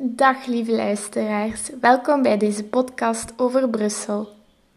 Dag lieve luisteraars, welkom bij deze podcast over Brussel.